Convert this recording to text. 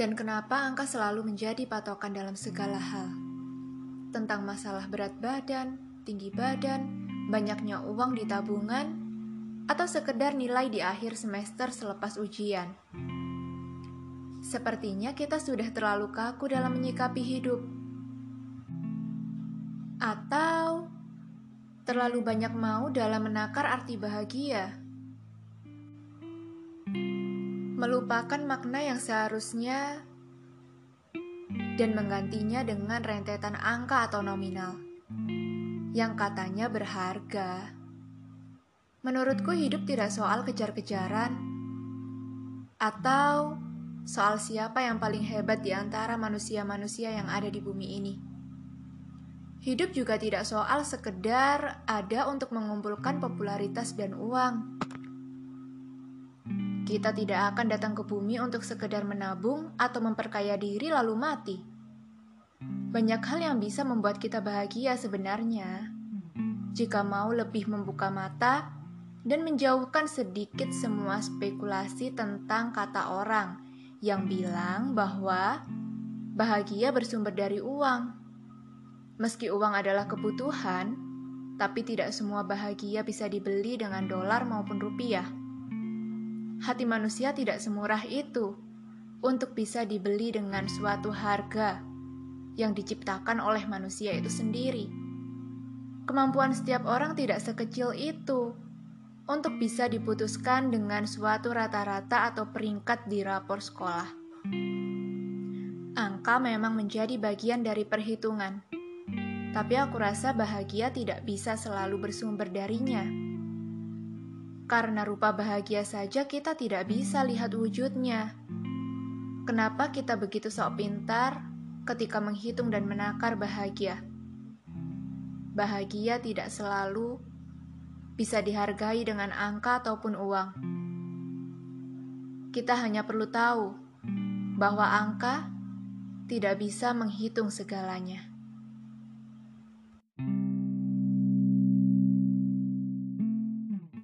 Dan kenapa angka selalu menjadi patokan dalam segala hal? Tentang masalah berat badan, tinggi badan, banyaknya uang di tabungan, atau sekedar nilai di akhir semester selepas ujian. Sepertinya kita sudah terlalu kaku dalam menyikapi hidup. Atau terlalu banyak mau dalam menakar arti bahagia melupakan makna yang seharusnya dan menggantinya dengan rentetan angka atau nominal yang katanya berharga. Menurutku hidup tidak soal kejar-kejaran atau soal siapa yang paling hebat di antara manusia-manusia yang ada di bumi ini. Hidup juga tidak soal sekedar ada untuk mengumpulkan popularitas dan uang. Kita tidak akan datang ke bumi untuk sekedar menabung atau memperkaya diri lalu mati. Banyak hal yang bisa membuat kita bahagia sebenarnya. Jika mau lebih membuka mata dan menjauhkan sedikit semua spekulasi tentang kata orang yang bilang bahwa bahagia bersumber dari uang. Meski uang adalah kebutuhan, tapi tidak semua bahagia bisa dibeli dengan dolar maupun rupiah hati manusia tidak semurah itu untuk bisa dibeli dengan suatu harga yang diciptakan oleh manusia itu sendiri. Kemampuan setiap orang tidak sekecil itu untuk bisa diputuskan dengan suatu rata-rata atau peringkat di rapor sekolah. Angka memang menjadi bagian dari perhitungan, tapi aku rasa bahagia tidak bisa selalu bersumber darinya karena rupa bahagia saja kita tidak bisa lihat wujudnya. Kenapa kita begitu sok pintar ketika menghitung dan menakar bahagia? Bahagia tidak selalu bisa dihargai dengan angka ataupun uang. Kita hanya perlu tahu bahwa angka tidak bisa menghitung segalanya.